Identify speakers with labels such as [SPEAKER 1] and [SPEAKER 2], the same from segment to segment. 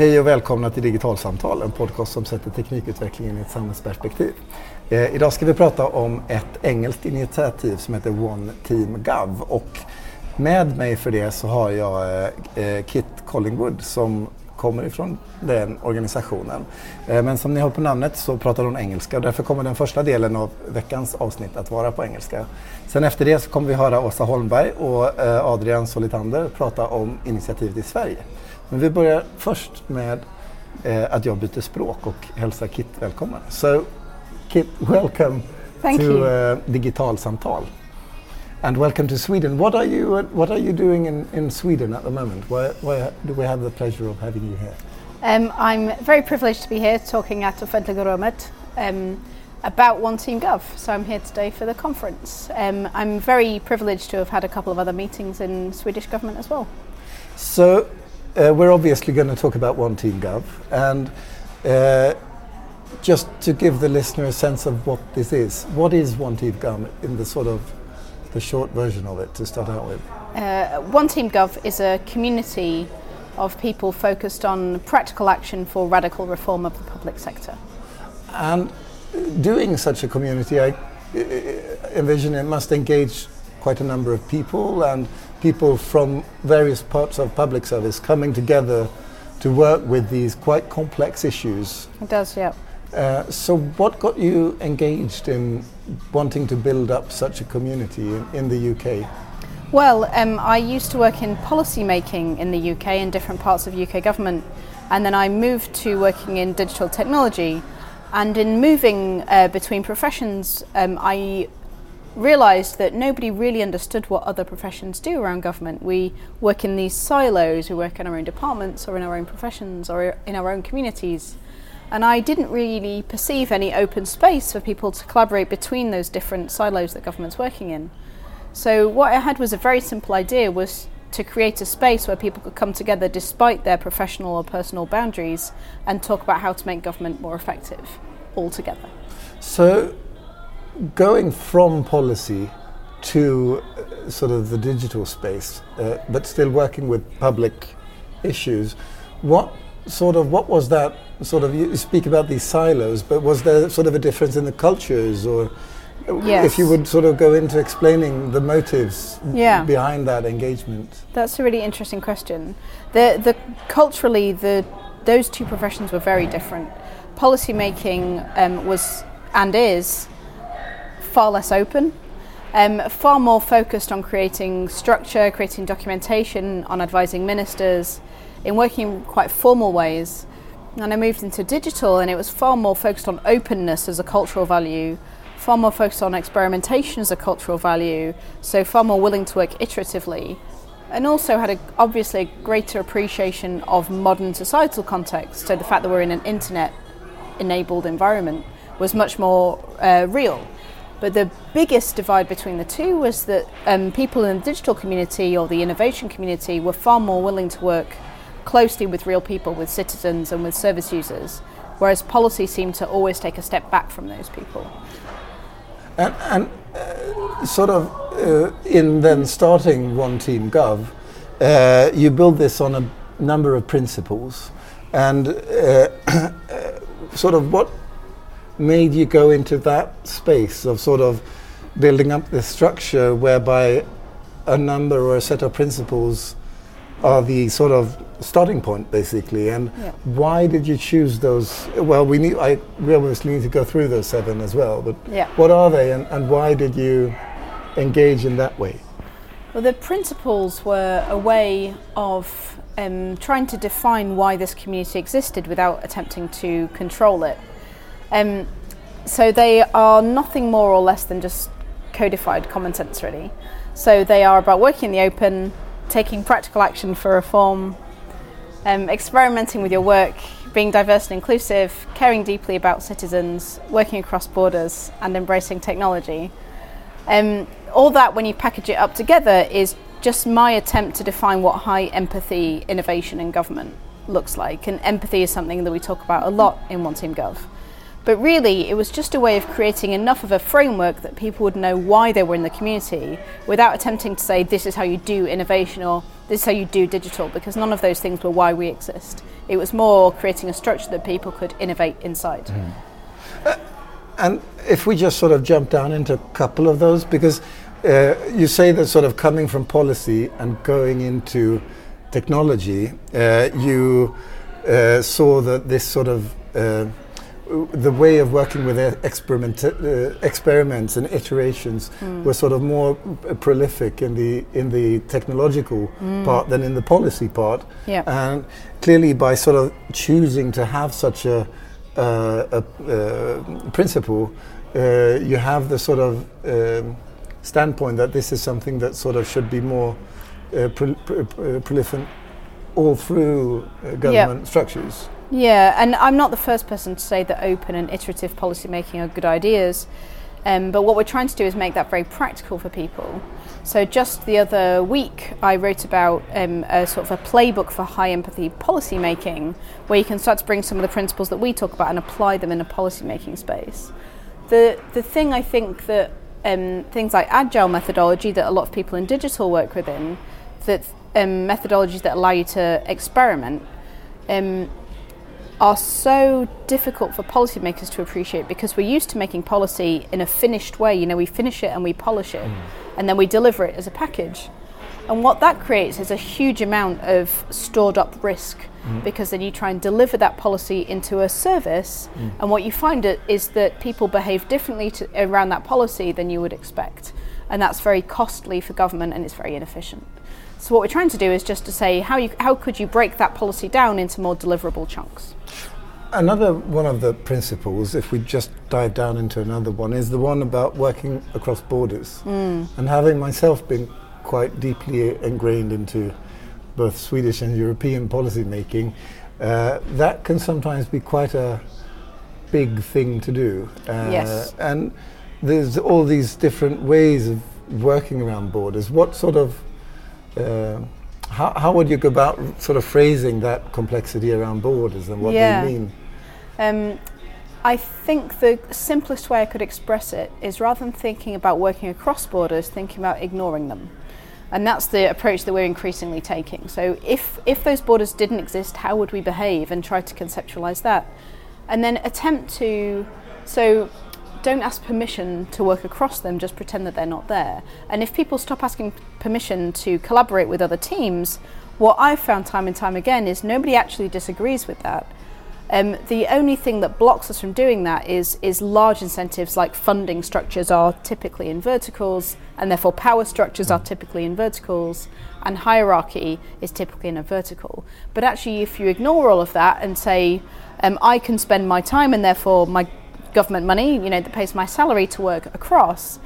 [SPEAKER 1] Hej och välkomna till Digitalsamtal, en podcast som sätter teknikutvecklingen i ett samhällsperspektiv. Eh, idag ska vi prata om ett engelskt initiativ som heter One Team Gov. Och med mig för det så har jag eh, eh, Kit Collingwood som kommer ifrån den organisationen. Eh, men som ni hör på namnet så pratar hon engelska och därför kommer den första delen av veckans avsnitt att vara på engelska. Sen efter det så kommer vi höra Åsa Holmberg och eh, Adrian Solitander prata om initiativet i Sverige. Men vi börjar först med eh, att jag byter språk och hälsar Kit välkommen. So Kit, welcome
[SPEAKER 2] Thank
[SPEAKER 1] to
[SPEAKER 2] you.
[SPEAKER 1] Uh, Digitalsamtal. And welcome to Sweden. What are you uh, What are you doing in, in Sweden at the moment? Why, why do we have the pleasure of having you here?
[SPEAKER 2] Um, I'm very privileged to be here talking at Offentliga um, about One Team Gov. So I'm here today for the conference. Um, I'm very privileged to have had a couple of other meetings in Swedish government as well.
[SPEAKER 1] So uh, we're obviously going to talk about One Team Gov, and uh, just to give the listener a sense of what this is, what is One Team Gov in the sort of the short version of it to start out with?
[SPEAKER 2] Uh, One Team Gov is a community of people focused on practical action for radical reform of the public sector.
[SPEAKER 1] And doing such a community, I envision it must engage quite a number of people and people from various parts of public service coming together to work with these quite complex issues.
[SPEAKER 2] It does, yeah.
[SPEAKER 1] Uh, so, what got you engaged in wanting to build up such a community in, in the UK?
[SPEAKER 2] Well, um, I used to work in policy making in the UK in different parts of UK government, and then I moved to working in digital technology. And in moving uh, between professions, um, I realised that nobody really understood what other professions do around government. We work in these silos, we work in our own departments or in our own professions or in our own communities. And I didn't really perceive any open space for people to collaborate between those different silos that government's working in. So what I had was a very simple idea was to create a space where people could come together despite their professional or personal boundaries and talk about how to make government more effective all together.
[SPEAKER 1] So going from policy to uh, sort of the digital space, uh, but still working with public issues, what sort of what was that sort of you speak about these silos, but was there sort of a difference in the cultures or
[SPEAKER 2] Yes.
[SPEAKER 1] if you would sort of go into explaining the motives
[SPEAKER 2] Yeah.
[SPEAKER 1] behind that engagement?
[SPEAKER 2] That's a really interesting question. The, the culturally, the those two professions were very different. Policy making um, was and is far less open, um, far more focused on creating structure, creating documentation, on advising ministers, in working in quite formal ways. And I moved into digital, and it was far more focused on openness as a cultural value, far more focused on experimentation as a cultural value, so far more willing to work iteratively and also had a, obviously a greater appreciation of modern societal context. So the fact that we're in an internet enabled environment was much more uh, real. But the biggest divide between the two was that um, people in the digital community or the innovation community were far more willing to work closely with real people, with citizens and with service users, whereas policy seemed to always take a step back from those people.
[SPEAKER 1] And, and uh, sort of uh, in then starting One Team Gov, uh, you build this on a number of principles. And uh, sort of what made you go into that space of sort of building up this structure whereby a number or a set of principles are the sort of starting point basically and
[SPEAKER 2] Yeah.
[SPEAKER 1] why did you choose those well we need i we obviously need to go through those seven as well but
[SPEAKER 2] Yeah.
[SPEAKER 1] what are they and, and why did you engage in that way
[SPEAKER 2] Well, the principles were a way of um, trying to define why this community existed without attempting to control it. Um, so they are nothing more or less than just codified common sense, really. So they are about working in the open, taking practical action for reform, um, experimenting with your work, being diverse and inclusive, caring deeply about citizens, working across borders, and embracing technology. Um, all that, when you package it up together, is just my attempt to define what high empathy innovation in government looks like. And empathy is something that we talk about a lot in One Team Gov. But really, it was just a way of creating enough of a framework that people would know why they were in the community without attempting to say, this is how you do innovation or this is how you do digital, because none of those things were why we exist. It was more creating a structure that people could innovate inside. Mm.
[SPEAKER 1] Uh, and if we just sort of jump down into a couple of those, because uh, you say that sort of coming from policy and going into technology, uh, you uh, saw that this sort of uh, the way of working with experiment, uh, experiments and iterations mm. were sort of more prolific in the in the technological mm. part than in the policy part.
[SPEAKER 2] Yeah.
[SPEAKER 1] And clearly, by sort of choosing to have such a, uh, a uh, principle, uh, you have the sort of um, standpoint that this is something that sort of should be more uh, prolific all through uh, government structures.
[SPEAKER 2] Yeah, and I'm not the first person to say that open and iterative policy making are good ideas. Um, but what we're trying to do is make that very practical for people. So just the other week, I wrote about um, a sort of a playbook for high empathy policy making, where you can start to bring some of the principles that we talk about and apply them in a policy making space. The the thing I think that um, things like agile methodology that a lot of people in digital work within, that um, methodologies that allow you to experiment, um, are so difficult for policymakers to appreciate because we're used to making policy in a finished way. You know, we finish it and we polish it, mm. and then we deliver it as a package. And what that creates is a huge amount of stored up risk mm. because then you try and deliver that policy into a service, mm. and what you find is that people behave differently to, around that policy than you would expect. And that's very costly for government and it's very inefficient. So what we're trying to do is just to say how you how could you break that policy down into more deliverable chunks.
[SPEAKER 1] Another one of the principles, if we just dive down into another one, is the one about working across borders. Mm. And having myself been quite deeply ingrained into both Swedish and European policy making, uh, that can sometimes be quite a big thing to do.
[SPEAKER 2] Uh, yes.
[SPEAKER 1] And there's all these different ways of working around borders. What sort of Uh, how, how would you go about sort of phrasing that complexity around borders and what yeah. they mean?
[SPEAKER 2] Um, I think the simplest way I could express it is rather than thinking about working across borders, thinking about ignoring them. And that's the approach that we're increasingly taking. So if, if those borders didn't exist, how would we behave and try to conceptualize that? And then attempt to, so don't ask permission to work across them, just pretend that they're not there. And if people stop asking permission to collaborate with other teams, what I've found time and time again is nobody actually disagrees with that. Um, the only thing that blocks us from doing that is, is large incentives like funding structures are typically in verticals, and therefore power structures are typically in verticals, and hierarchy is typically in a vertical. But actually, if you ignore all of that and say, um, I can spend my time and therefore my government money, you know, that pays my salary to work across,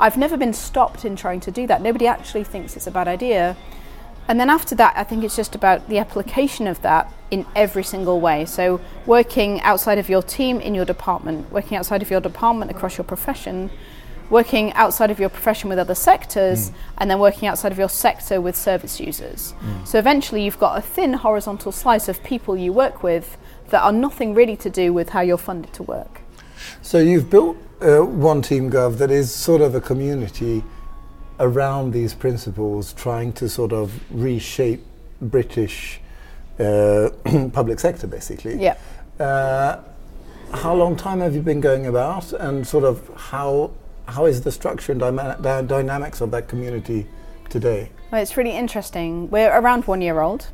[SPEAKER 2] I've never been stopped in trying to do that. Nobody actually thinks it's a bad idea. And then after that, I think it's just about the application of that in every single way. So, working outside of your team in your department, working outside of your department across your profession, working outside of your profession with other sectors, mm. and then working outside of your sector with service users. Mm. So, eventually, you've got a thin horizontal slice of people you work with that are nothing really to do with how you're funded to work.
[SPEAKER 1] So, you've built uh, one Team Gov that is sort of a community around these principles, trying to sort of reshape British uh, public sector, basically.
[SPEAKER 2] Yeah. Uh,
[SPEAKER 1] how long time have you been going about, and sort of how how is the structure and dyma- dynamics of that community today?
[SPEAKER 2] Well, it's really interesting. We're around one year old.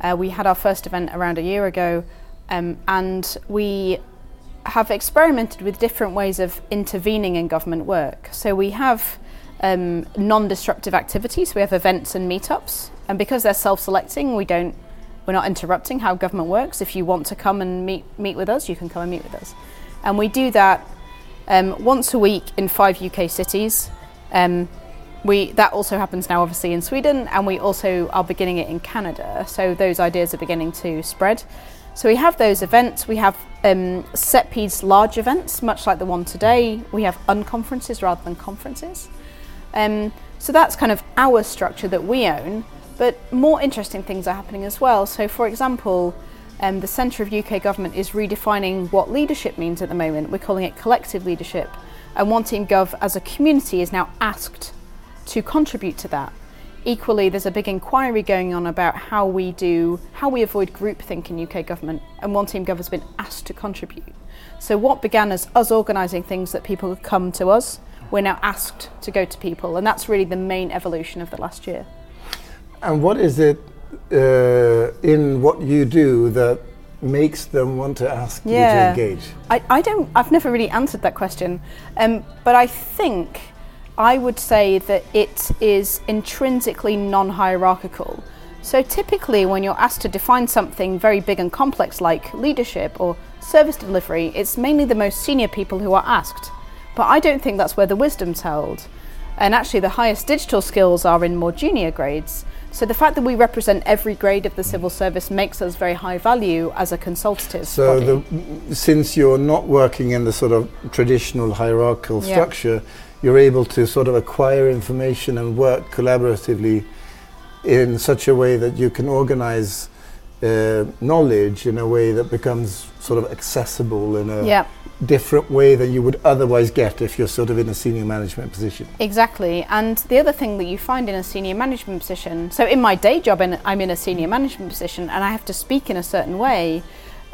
[SPEAKER 2] Uh, we had our first event around a year ago, um, and we have experimented with different ways of intervening in government work. So we have um, non-disruptive activities. We have events and meetups, and because they're self-selecting, we don't we're not interrupting how government works. If you want to come and meet meet with us, you can come and meet with us, and we do that um, once a week in five UK cities. Um, we that also happens now, obviously, in Sweden, and we also are beginning it in Canada. So those ideas are beginning to spread. So we have those events. We have um, set piece large events, much like the one today. We have unconferences rather than conferences. Um, so that's kind of our structure that we own. But more interesting things are happening as well. So, for example, um, the centre of UK government is redefining what leadership means at the moment. We're calling it collective leadership. And Team Gov as a community is now asked to contribute to that. Equally, there's a big inquiry going on about how we do, how we avoid groupthink in UK government, and One Team Gov has been asked to contribute. So, what began as us organising things that people could come to us, we're now asked to go to people, and that's really the main evolution of the last year.
[SPEAKER 1] And what is it uh, in what you do that makes them want to ask yeah. you to engage?
[SPEAKER 2] I, I don't. I've never really answered that question, um, but I think I would say that it is intrinsically non-hierarchical. So typically, when you're asked to define something very big and complex like leadership or service delivery, it's mainly the most senior people who are asked. But I don't think that's where the wisdom's held. And actually, the highest digital skills are in more junior grades. So the fact that we represent every grade of the civil service makes us very high value as a consultative
[SPEAKER 1] so the, since you're not working in the sort of traditional hierarchical yeah. structure, you're able to sort of acquire information and work collaboratively in such a way that you can organize uh, knowledge in a way that becomes sort of accessible in a yeah different way than you would otherwise get if you're sort of in a senior management position.
[SPEAKER 2] Exactly. And the other thing that you find in a senior management position, so in my day job, I'm in a senior management position and I have to speak in a certain way.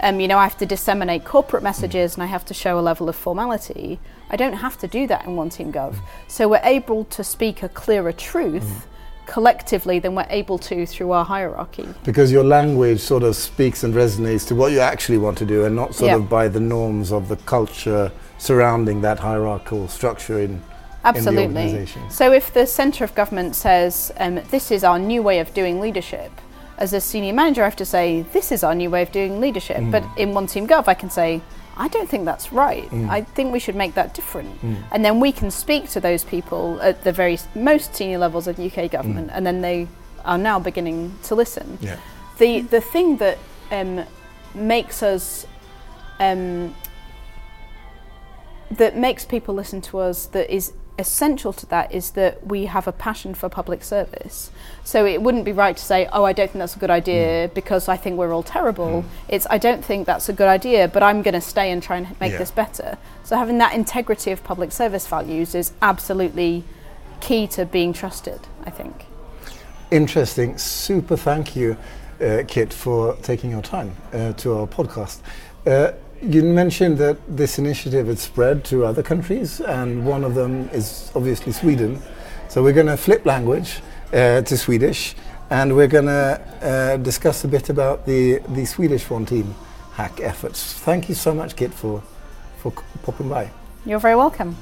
[SPEAKER 2] Um, you know, I have to disseminate corporate messages mm. and I have to show a level of formality. I don't have to do that in One Team Gov. So we're able to speak a clearer truth. Mm collectively than we're able to through our hierarchy.
[SPEAKER 1] Because your language sort of speaks and resonates to what you actually want to do and not sort of by the norms of the culture surrounding that hierarchical structure in
[SPEAKER 2] Absolutely. so if the centre of government says um, this is our new way of doing leadership, as a senior manager I have to say this is our new way of doing leadership. Mm. But in One Team Gov I can say I don't think that's right. Mm. I think we should make that different. Mm. And then we can speak to those people at the very most senior levels of UK government, mm. and then they are now beginning to listen. Yeah. The, the thing that um, makes us, um, that makes people listen to us, that is essential to that is that we have a passion for public service. So it wouldn't be right to say, oh, I don't think that's a good idea mm. because I think we're all terrible. Mm. It's, I don't think that's a good idea, but I'm going to stay and try and make yeah. this better. So having that integrity of public service values is absolutely key to being trusted, I think.
[SPEAKER 1] Interesting. Super thank you, uh, Kit, for taking your time uh, to our podcast. Uh, you mentioned that this initiative had spread to other countries, and one of them is obviously Sweden. So we're going to flip language uh, to Swedish, and we're going to uh, discuss a bit about the, the Swedish One Team hack efforts. Thank you so much, Kit, for, for popping by.
[SPEAKER 2] You're very welcome.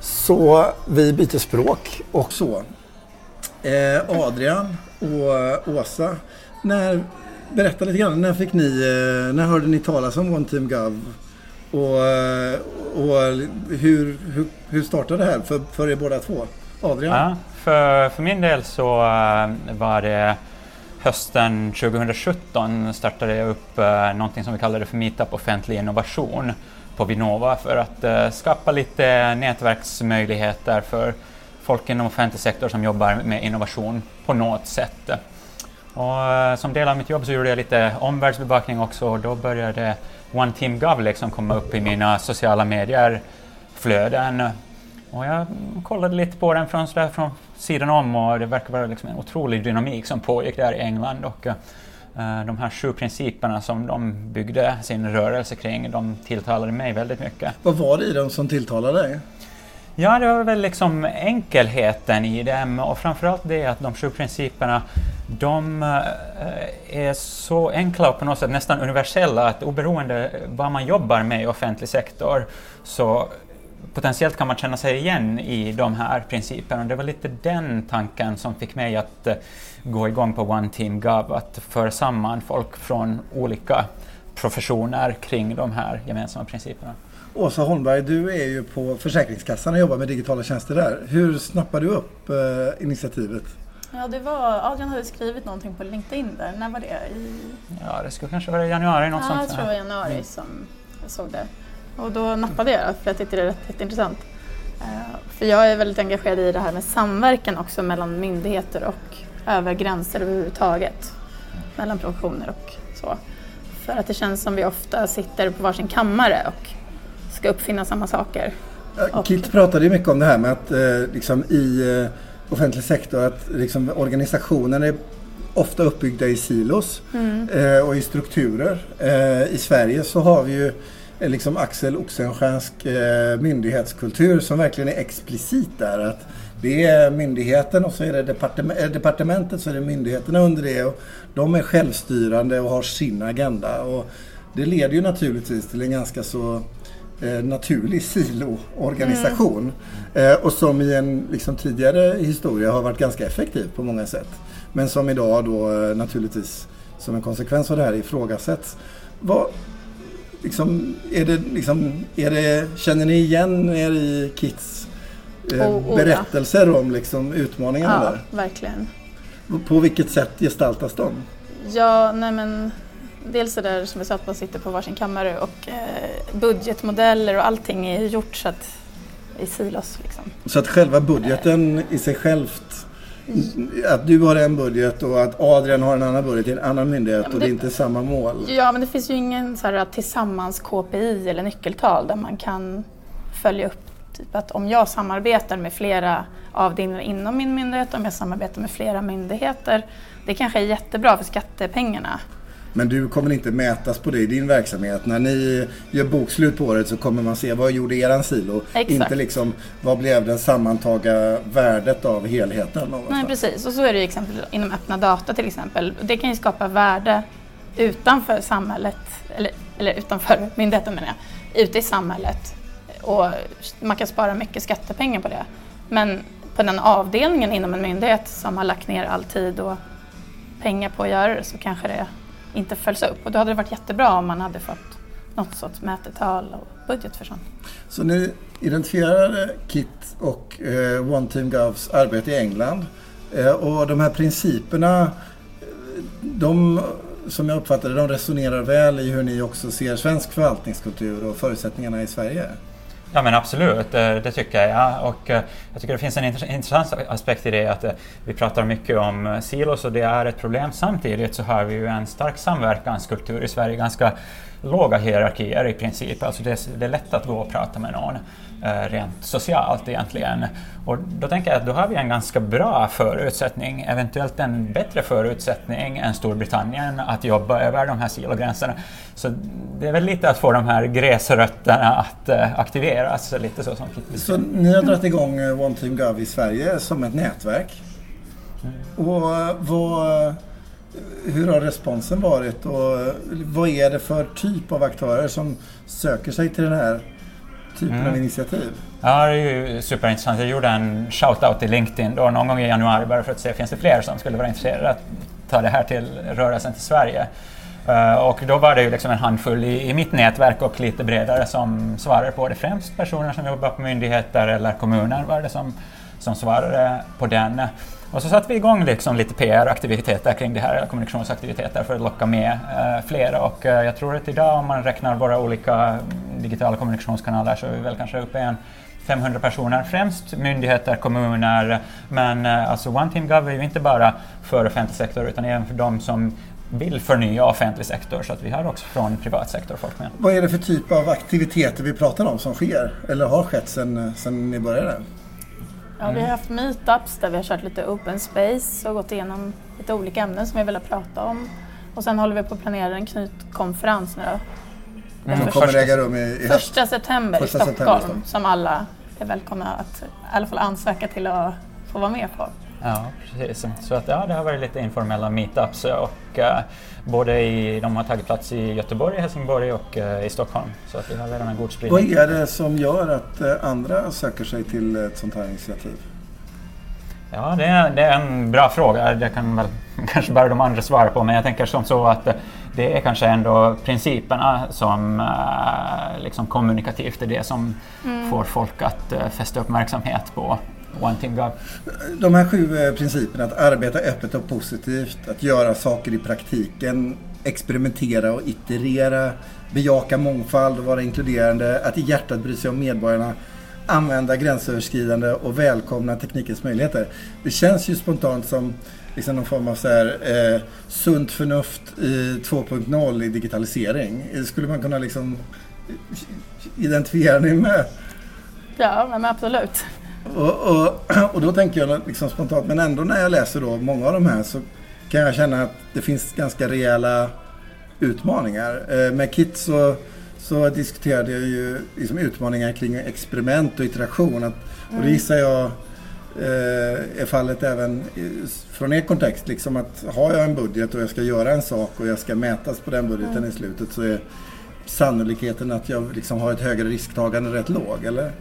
[SPEAKER 1] Så vi byter språk och så. Eh, Adrian och Åsa, när berätta lite grann. När fick ni, eh, när hörde ni talas om One Team Gov? Och, eh, och hur, hur, hur startade det här för, för er båda två? Adrian?
[SPEAKER 3] Ja, för, för min del så eh, var det hösten 2017 startade jag upp någonting som vi kallade för Meetup offentlig innovation på Vinnova för att skapa lite nätverksmöjligheter för folk inom offentlig sektor som jobbar med innovation på något sätt. Och eh, som del av mitt jobb så gjorde jag lite omvärldsbevakning också och då började One Team Gov liksom komma upp i mina sociala medier-flöden. Och jag kollade lite på den från, från sidan om och det verkar vara liksom en otrolig dynamik som pågick där i England. Och, uh, de här sju principerna som de byggde sin rörelse kring, de tilltalade mig väldigt mycket.
[SPEAKER 1] Vad var det i dem som tilltalade dig?
[SPEAKER 3] Ja, det var väl liksom enkelheten i dem och framförallt det att de sju principerna de eh, är så enkla och på något sätt nästan universella att oberoende vad man jobbar med i offentlig sektor så potentiellt kan man känna sig igen i de här principerna. Det var lite den tanken som fick mig att eh, gå igång på One Team Gov, att föra samman folk från olika professioner kring de här gemensamma principerna.
[SPEAKER 1] Åsa Holmberg, du är ju på Försäkringskassan och jobbar med digitala tjänster där. Hur snappade du upp eh, initiativet?
[SPEAKER 4] Ja, det var, Adrian hade skrivit någonting på LinkedIn där. När var det? I...
[SPEAKER 3] Ja, det skulle kanske vara i januari. Något
[SPEAKER 4] ja,
[SPEAKER 3] sånt.
[SPEAKER 4] jag tror det var januari mm. som jag såg det. Och då nappade jag för jag tyckte det var rätt, intressant. Uh, för jag är väldigt engagerad i det här med samverkan också mellan myndigheter och över gränser överhuvudtaget. Mellan professioner och så. För att det känns som vi ofta sitter på varsin kammare och ska uppfinna samma saker.
[SPEAKER 1] Och... Kit pratade ju mycket om det här med att eh, liksom i eh, offentlig sektor att liksom, organisationen är ofta uppbyggda i silos mm. eh, och i strukturer. Eh, I Sverige så har vi ju eh, liksom Axel Oxenstiernask eh, myndighetskultur som verkligen är explicit där. Att det är myndigheten och så är det departement, eh, departementet så är det myndigheterna under det. Och de är självstyrande och har sin agenda. Och det leder ju naturligtvis till en ganska så eh, naturlig siloorganisation. Mm. Eh, och som i en liksom, tidigare historia har varit ganska effektiv på många sätt. Men som idag då eh, naturligtvis som en konsekvens av det här ifrågasätts. Vad, liksom, är det, liksom, är det, känner ni igen er i Kits eh, oh, oh, berättelser ja. om liksom, utmaningarna
[SPEAKER 4] ja,
[SPEAKER 1] där?
[SPEAKER 4] verkligen.
[SPEAKER 1] På vilket sätt gestaltas de?
[SPEAKER 4] Ja, nej men dels det där som jag sa att man sitter på varsin kammare och eh, budgetmodeller och allting är gjort så att i silos. Liksom.
[SPEAKER 1] Så att själva budgeten i sig självt att du har en budget och att Adrian har en annan budget i en annan myndighet ja, det, och det är inte samma mål.
[SPEAKER 4] Ja, men det finns ju ingen så här, tillsammans KPI eller nyckeltal där man kan följa upp typ att om jag samarbetar med flera avdelningar inom min myndighet, om jag samarbetar med flera myndigheter, det kanske är jättebra för skattepengarna.
[SPEAKER 1] Men du kommer inte mätas på det i din verksamhet. När ni gör bokslut på året så kommer man se vad gjorde eran silo? Exakt. Inte liksom vad blev det sammantaga värdet av helheten?
[SPEAKER 4] Nej precis och så är det ju exempel inom öppna data till exempel. Det kan ju skapa värde utanför samhället, eller, eller utanför myndigheten menar jag, ute i samhället. Och man kan spara mycket skattepengar på det. Men på den avdelningen inom en myndighet som har lagt ner all tid och pengar på att göra det så kanske det inte följs upp. Och då hade det varit jättebra om man hade fått något sorts mätetal och budget för sånt.
[SPEAKER 1] Så ni identifierade KIT och eh, One Team Govs arbete i England. Eh, och de här principerna, de som jag uppfattade de resonerar väl i hur ni också ser svensk förvaltningskultur och förutsättningarna i Sverige?
[SPEAKER 3] Ja men absolut, eh, det tycker jag. Och eh, jag tycker det finns en intressant aspekt i det att eh, vi pratar mycket om silos och det är ett problem. Samtidigt så har vi ju en stark samverkanskultur i Sverige, ganska låga hierarkier i princip. Alltså det, är, det är lätt att gå och prata med någon eh, rent socialt egentligen. Och då tänker jag att då har vi en ganska bra förutsättning, eventuellt en bättre förutsättning än Storbritannien att jobba över de här silogränserna. Så det är väl lite att få de här gräsrötterna att eh, aktiveras, lite så som
[SPEAKER 1] Kitty Så ni har dragit igång eh, One Team Gov i Sverige som ett nätverk. Mm. Och vad hur har responsen varit och vad är det för typ av aktörer som söker sig till den här typen mm. av initiativ?
[SPEAKER 3] Ja, det är ju superintressant. Jag gjorde en shout-out i LinkedIn då någon gång i januari bara för att se finns det fler som skulle vara intresserade att ta det här till rörelsen till Sverige. Uh, och då var det ju liksom en handfull i, i, mitt nätverk och lite bredare som svarade på det. Främst personer som jobbar på myndigheter eller kommuner var det som, som svarade på den. Och så satte vi igång liksom lite PR-aktiviteter kring det här, kommunikationsaktiviteter för att locka med eh, flera. Och eh, jag tror att idag om man räknar våra olika digitala kommunikationskanaler så är vi väl kanske uppe i en 500 personer, främst myndigheter, kommuner, men eh, alltså One Team Gov är ju inte bara för offentlig sektor utan även för de som vill förnya offentlig sektor så att vi har också från privat sektor folk med.
[SPEAKER 1] Vad är det för typ av aktiviteter vi pratar om som sker eller har skett sedan eh, ni började?
[SPEAKER 4] Ja, vi har haft meetups där vi har kört lite open space och gått igenom lite olika ämnen som vi vill prata om. Och sen håller vi på att planera en knytkonferens nu då.
[SPEAKER 1] Mm. Som kommer äga rum i,
[SPEAKER 4] i Första september första i Stockholm september. som alla är välkomna att i alla fall ansöka till att få vara med på.
[SPEAKER 3] Ja, precis. Så att, ja, det har varit lite informella meetups och uh, både i, de har tagit plats i Göteborg, Helsingborg och uh, i Stockholm. Så att vi har redan en god spridning.
[SPEAKER 1] Vad är det som gör att uh, andra söker sig till ett sånt här initiativ?
[SPEAKER 3] Ja, det är, det är en bra fråga. Det kan väl kanske bara de andra svara på, men jag tänker som så att det är kanske ändå principerna som liksom kommunikativt är det som mm. får folk att fästa uppmärksamhet på One Team Gov.
[SPEAKER 1] De här sju eh, principerna, att arbeta öppet och positivt, att göra saker i praktiken, experimentera och iterera, bejaka mångfald och vara inkluderande, att i hjärtat bry sig om medborgarna, använda gränsöverskridande och välkomna teknikens möjligheter. Det känns ju spontant som liksom någon form av så här, eh, sunt förnuft i 2.0 i digitalisering? Skulle man kunna liksom identifiera ni med?
[SPEAKER 4] Ja, men absolut.
[SPEAKER 1] Och, och, och då tänker jag liksom spontant, men ändå när jag läser då många av de här så kan jag känna att det finns ganska rejäla utmaningar. Eh, med KIT så, så diskuterade jag ju liksom utmaningar kring experiment och iteration. Att, och det mm. gissar jag eh, är fallet även från er kontext. Liksom att har jag en budget och jag ska göra en sak och jag ska mätas på den budgeten mm. i slutet så är sannolikheten att jag liksom har ett högre risktagande rätt låg, eller?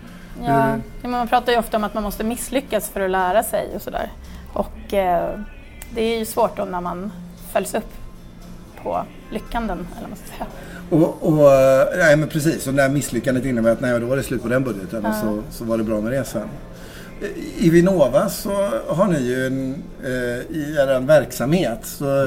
[SPEAKER 4] Ja, man pratar ju ofta om att man måste misslyckas för att lära sig och sådär. Och eh, det är ju svårt då när man följs upp på lyckanden, eller vad man ska säga.
[SPEAKER 1] Och, och, nej, men precis, och när misslyckandet innebär att nej, då var det slut på den budgeten ja. och så, så var det bra med det sen. I Vinnova så har ni ju en, eh, i er verksamhet så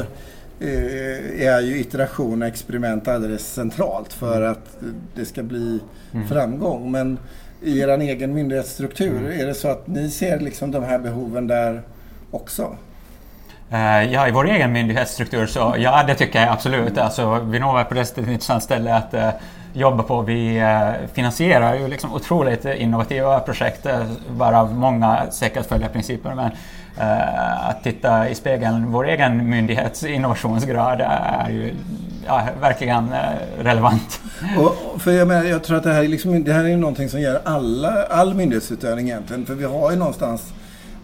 [SPEAKER 1] eh, är ju iteration och experiment alldeles centralt för mm. att det ska bli mm. framgång. Men i er egen myndighetsstruktur, mm. är det så att ni ser liksom de här behoven där också?
[SPEAKER 3] Uh, ja, i vår egen myndighetsstruktur så ja, det tycker jag absolut. Alltså, Vinnova är på det ett intressant ställe att uh, jobba på. Vi uh, finansierar ju liksom otroligt innovativa projekt varav många säkert följer principer. Men Eh, att titta i spegeln, vår egen myndighets innovationsgrad är ju ja, verkligen eh, relevant.
[SPEAKER 1] Och, för jag, menar, jag tror att det här, är liksom, det här är någonting som gäller alla, all myndighetsutövning egentligen. För vi har ju någonstans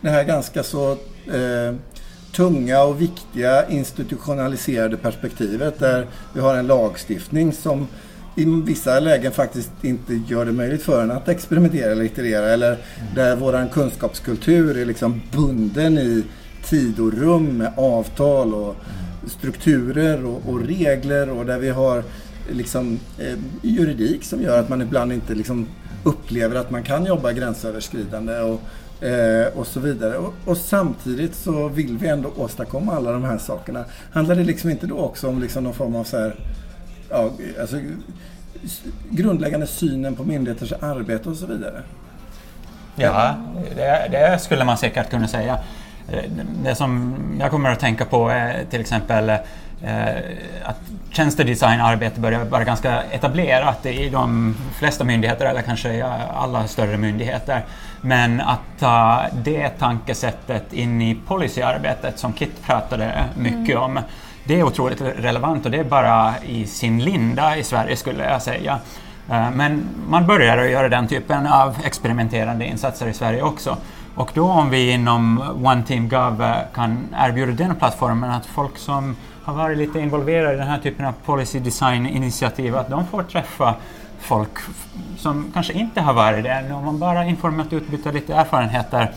[SPEAKER 1] det här ganska så eh, tunga och viktiga institutionaliserade perspektivet där vi har en lagstiftning som i vissa lägen faktiskt inte gör det möjligt för en att experimentera eller iterera eller där våran kunskapskultur är liksom bunden i tid och rum med avtal och strukturer och, och regler och där vi har liksom eh, juridik som gör att man ibland inte liksom upplever att man kan jobba gränsöverskridande och Eh, och så vidare. Och, och, samtidigt så vill vi ändå åstadkomma alla de här sakerna. Handlar det liksom inte då också om liksom någon form av så här, ja, alltså, grundläggande synen på myndigheters arbete och så vidare?
[SPEAKER 3] Ja, det, det skulle man säkert kunna säga. Eh, det som jag kommer att tänka på är till exempel eh, att tjänstedesignarbete börjar vara ganska etablerat i de flesta myndigheter, eller kanske i alla större myndigheter. Men att ta det tankesättet in i policyarbetet som Kit pratade mycket mm. om, det är otroligt relevant och det är bara i sin linda i Sverige skulle jag säga. Eh, men man börjar att göra den typen av experimenterande insatser i Sverige också. Och då om vi inom One Team Gov eh, kan erbjuda den plattformen att folk som har varit lite involverade i den här typen av policy design-initiativ, att de får träffa folk som kanske inte har varit det. Om man bara informellt utbyter lite erfarenheter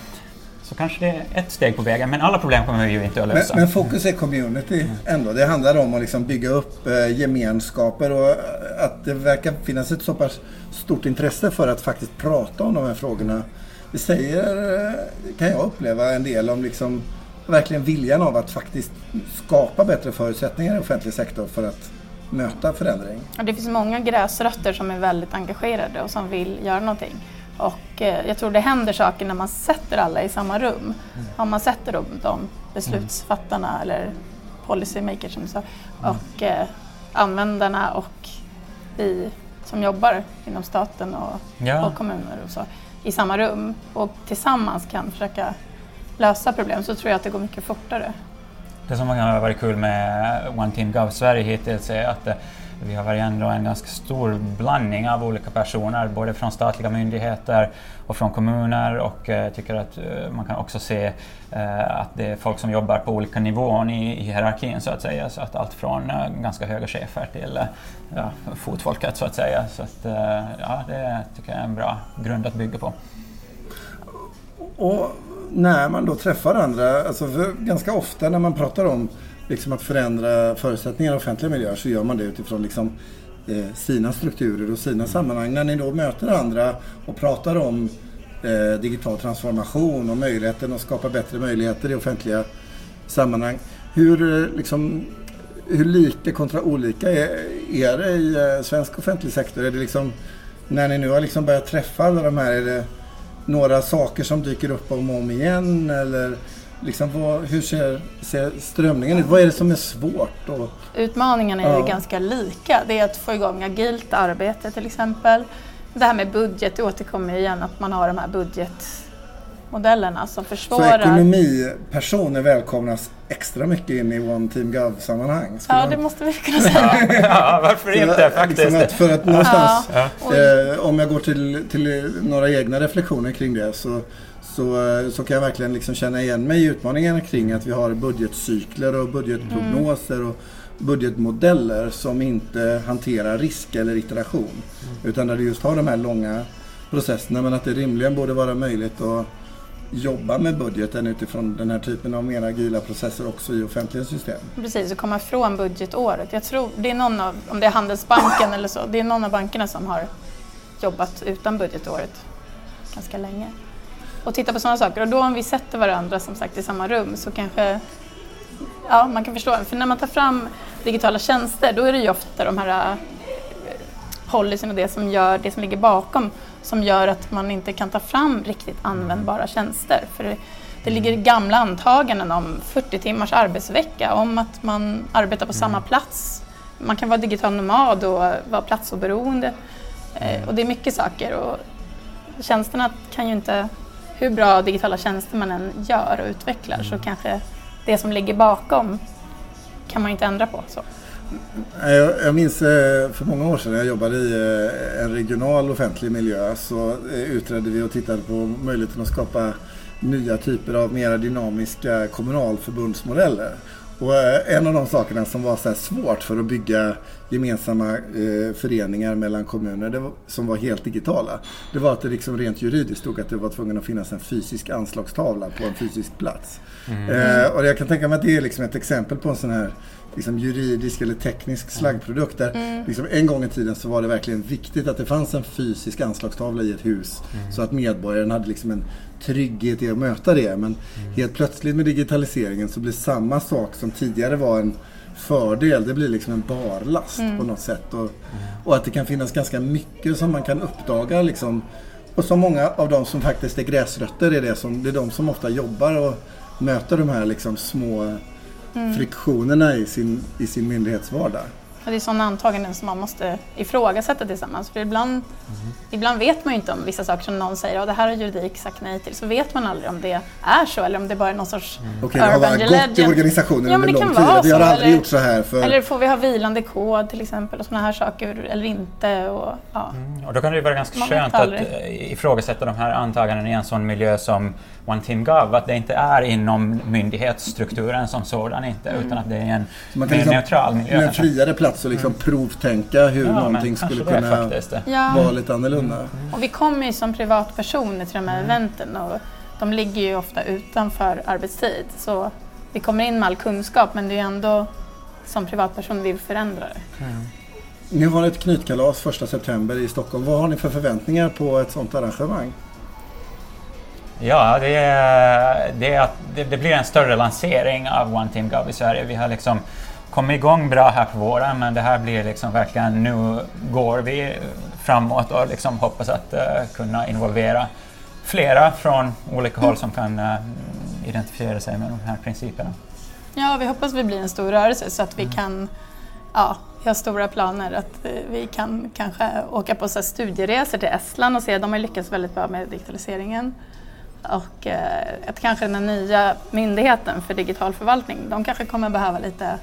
[SPEAKER 3] så kanske det är ett steg på vägen. Men alla problem kommer vi ju inte att lösa.
[SPEAKER 1] Men, men fokus är community ändå. Det handlar om att liksom bygga upp eh, gemenskaper och att det verkar finnas ett så pass stort intresse för att faktiskt prata om de här frågorna. Det säger, eh, kan jag uppleva, en del om liksom verkligen viljan av att faktiskt skapa bättre förutsättningar i offentlig sektor för att möta förändring.
[SPEAKER 4] Ja, det finns många gräsrötter som är väldigt engagerade och som vill göra någonting. Och eh, jag tror det händer saker när man sätter alla i samma rum. Mm. Om man sätter de, de beslutsfattarna mm. eller policymakers som du sa, mm. och eh, användarna och vi som jobbar inom staten och, ja. och kommuner och så i samma rum och tillsammans kan försöka lösa problem så tror jag att det går mycket fortare.
[SPEAKER 3] Det som har varit kul med One Team Gov Sverige hittills är att eh, vi har ändå en ganska stor blandning av olika personer, både från statliga myndigheter och från kommuner och eh, jag tycker att eh, man kan också se eh, att det är folk som jobbar på olika nivåer i, hierarkin så att säga. Så att allt från ganska höga chefer till ja, fotfolket så att säga. Så att, ja, det tycker jag är en bra grund att bygga på.
[SPEAKER 1] Och när man då träffar andra, alltså ganska ofta när man pratar om liksom att förändra förutsättningar i offentliga miljöer så gör man det utifrån liksom, eh, sina strukturer och sina sammanhang. När ni då möter andra och pratar om eh, digital transformation och möjligheten att skapa bättre möjligheter i offentliga sammanhang. Hur, eh, liksom, hur lika kontra olika är, är det i eh, svensk offentlig sektor? Är det liksom, när ni nu har liksom börjat träffa alla de här, är det några saker som dyker upp om och om igen? Eller Liksom, vad, hur ser, ser strömningen ut? Vad är det som är svårt? Och,
[SPEAKER 4] Utmaningarna är
[SPEAKER 1] Ja.
[SPEAKER 4] ju ganska lika. Det är att få igång agilt arbete till exempel. Det här med budget, det återkommer igen att man har de här budgetmodellerna som
[SPEAKER 1] så
[SPEAKER 4] försvårar.
[SPEAKER 1] ekonomipersoner välkomnas extra mycket in i One Team Gov-sammanhang?
[SPEAKER 4] Ja,
[SPEAKER 1] man-
[SPEAKER 4] det måste vi kunna säga.
[SPEAKER 3] ja, varför
[SPEAKER 1] Så,
[SPEAKER 3] inte faktiskt?
[SPEAKER 1] Liksom att för att någonstans,
[SPEAKER 3] Ja.
[SPEAKER 1] Eh, om jag går till, till några egna reflektioner kring det så, så, eh, så kan jag verkligen liksom känna igen mig i utmaningarna kring att vi har budgetcykler och budgetprognoser och budgetmodeller som inte hanterar risk eller iteration. Utan där du just har de här långa processerna men att det rimligen borde vara möjligt att jobba med budgeten utifrån den här typen av mer agila processer också i offentliga system.
[SPEAKER 4] Precis, att komma ifrån budgetåret. Jag tror det är någon av, om det är Handelsbanken eller så, det är någon av bankerna som har jobbat utan budgetåret ganska länge. Och titta på sådana saker. Och då om vi sätter varandra som sagt i samma rum så kanske ja, man kan förstå. För när man tar fram digitala tjänster då är det ju ofta de här eh, policyn och det som, gör, det som ligger bakom som gör att man inte kan ta fram riktigt användbara tjänster. För det, det ligger gamla antaganden om 40 timmars arbetsvecka, om att man arbetar på samma plats. Man kan vara digital nomad och vara platsoberoende. Eh, och det är mycket saker. Och tjänsterna kan ju inte, hur bra digitala tjänster man än gör och utvecklar så kanske det som ligger bakom kan man inte ändra på. Så.
[SPEAKER 1] Jag, jag minns eh, för många år sedan när jag jobbade i eh, en regional offentlig miljö så eh, utredde vi och tittade på möjligheten att skapa nya typer av mer dynamiska kommunalförbundsmodeller. Och eh, en av de sakerna som var så svårt för att bygga gemensamma eh, föreningar mellan kommuner var, som var helt digitala. Det var att det liksom rent juridiskt stod att det var tvungen att finnas en fysisk anslagstavla på en fysisk plats. Eh, och jag kan tänka mig att det är liksom ett exempel på en sån här liksom juridisk eller teknisk slaggprodukt. Där liksom en gång i tiden så var det verkligen viktigt att det fanns en fysisk anslagstavla i ett hus. Så att medborgaren hade liksom en trygghet i att möta det. Men helt plötsligt med digitaliseringen så blir samma sak som tidigare var en fördel. Det blir liksom en barlast på något sätt. Och, och att det kan finnas ganska mycket som man kan uppdaga liksom. Och som många av de som faktiskt är gräsrötter är det, som, det är de som ofta jobbar och möter de här liksom små friktionerna i sin, i sin myndighetsvardag.
[SPEAKER 4] Och det är sådana antaganden som man måste ifrågasätta tillsammans. För ibland, ibland vet man ju inte om vissa saker som någon säger att det här har juridik sagt nej till. Så vet man aldrig om det är så eller om det bara är någon sorts
[SPEAKER 1] Okej, det har
[SPEAKER 4] urban
[SPEAKER 1] bara gått i organisationen
[SPEAKER 4] Ja, men
[SPEAKER 1] under
[SPEAKER 4] det
[SPEAKER 1] lång
[SPEAKER 4] kan
[SPEAKER 1] tid. Vi har aldrig
[SPEAKER 4] eller-
[SPEAKER 1] gjort så här för...
[SPEAKER 4] Eller får vi ha vilande kod till exempel och sådana här saker eller inte. Och, ja.
[SPEAKER 3] Och då kan det ju vara ganska
[SPEAKER 4] Man
[SPEAKER 3] skönt att eh, ifrågasätta de här antagandena i en sån miljö som One Team Gov, att det inte är inom myndighetsstrukturen som sådan inte,
[SPEAKER 4] Mm.
[SPEAKER 3] utan att det är en
[SPEAKER 1] Så man
[SPEAKER 3] mer
[SPEAKER 1] kan liksom,
[SPEAKER 3] neutral miljö.
[SPEAKER 1] en friare plats och liksom provtänka hur
[SPEAKER 3] Ja,
[SPEAKER 1] någonting skulle kunna
[SPEAKER 3] faktiskt.
[SPEAKER 4] Ja.
[SPEAKER 1] vara lite annorlunda.
[SPEAKER 4] Och vi kommer ju som privatpersoner till de här eventen och de ligger ju ofta utanför arbetstid. Så vi kommer in med all kunskap men det är ju ändå som privatperson vi vill förändra det.
[SPEAKER 1] Ni har ett knytkalas första september i Stockholm. Vad har ni för förväntningar på ett sådant arrangemang?
[SPEAKER 3] Ja, det, är, det, är att det, det blir en större lansering av One Team Gov i Sverige. Vi har liksom kommit igång bra här på våren men det här blir liksom verkligen, nu går vi framåt och liksom hoppas att eh, kunna involvera flera från olika håll som kan eh, identifiera sig med de här principerna.
[SPEAKER 4] Ja, vi hoppas vi blir en stor rörelse så att vi kan, ja, vi har stora planer att eh, vi kan kanske åka på så studieresor till Estland och se, de har lyckats väldigt bra med digitaliseringen. Och eh, att kanske den nya myndigheten för digital förvaltning, de kanske kommer behöva lite,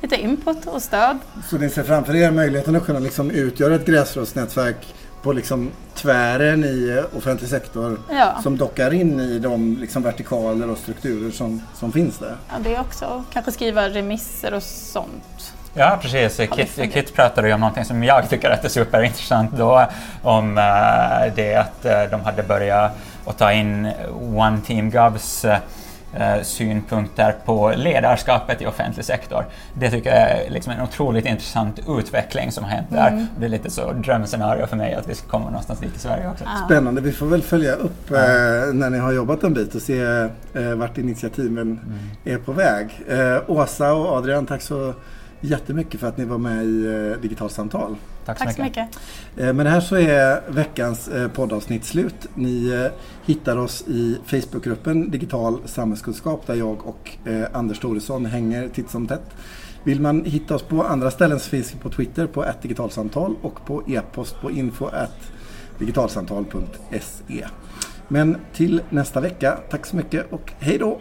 [SPEAKER 4] lite input och stöd.
[SPEAKER 1] Så ni ser framför er möjligheten att kunna liksom utgöra ett gräsrotsnätverk på liksom tvären i offentlig sektor
[SPEAKER 4] Ja,
[SPEAKER 1] som dockar in i de liksom vertikaler och strukturer som, som finns där.
[SPEAKER 4] ja det också. Kanske skriva remisser och sånt.
[SPEAKER 3] Ja, precis. Kit. Kit pratade ju om någonting som jag tycker att är superintressant då, om eh, det att eh, de hade börjat att ta in One Team Govs eh, synpunkter på ledarskapet i offentlig sektor. Det tycker jag är liksom en otroligt intressant utveckling som har hänt där. Det är lite så drömscenario för mig att vi ska komma någonstans dit i Sverige också.
[SPEAKER 1] Spännande. Vi får väl följa upp eh, när ni har jobbat en bit och se eh, vart initiativen är på väg. Eh, Åsa och Adrian, tack så jättemycket för att ni var med i eh, Digitalsamtal.
[SPEAKER 3] Tack så
[SPEAKER 4] Tack så
[SPEAKER 3] mycket.
[SPEAKER 4] mycket.
[SPEAKER 1] Eh, Med det här så är veckans eh, poddavsnitt slut. Ni hittar oss i Facebookgruppen Digital samhällskunskap där jag och Anders Thoresson hänger titt som tätt. Vill man hitta oss på andra ställen så finns vi på Twitter på digitalsamtal och på e-post på info digitalsamtal.se. Men till nästa vecka, tack så mycket och hej då!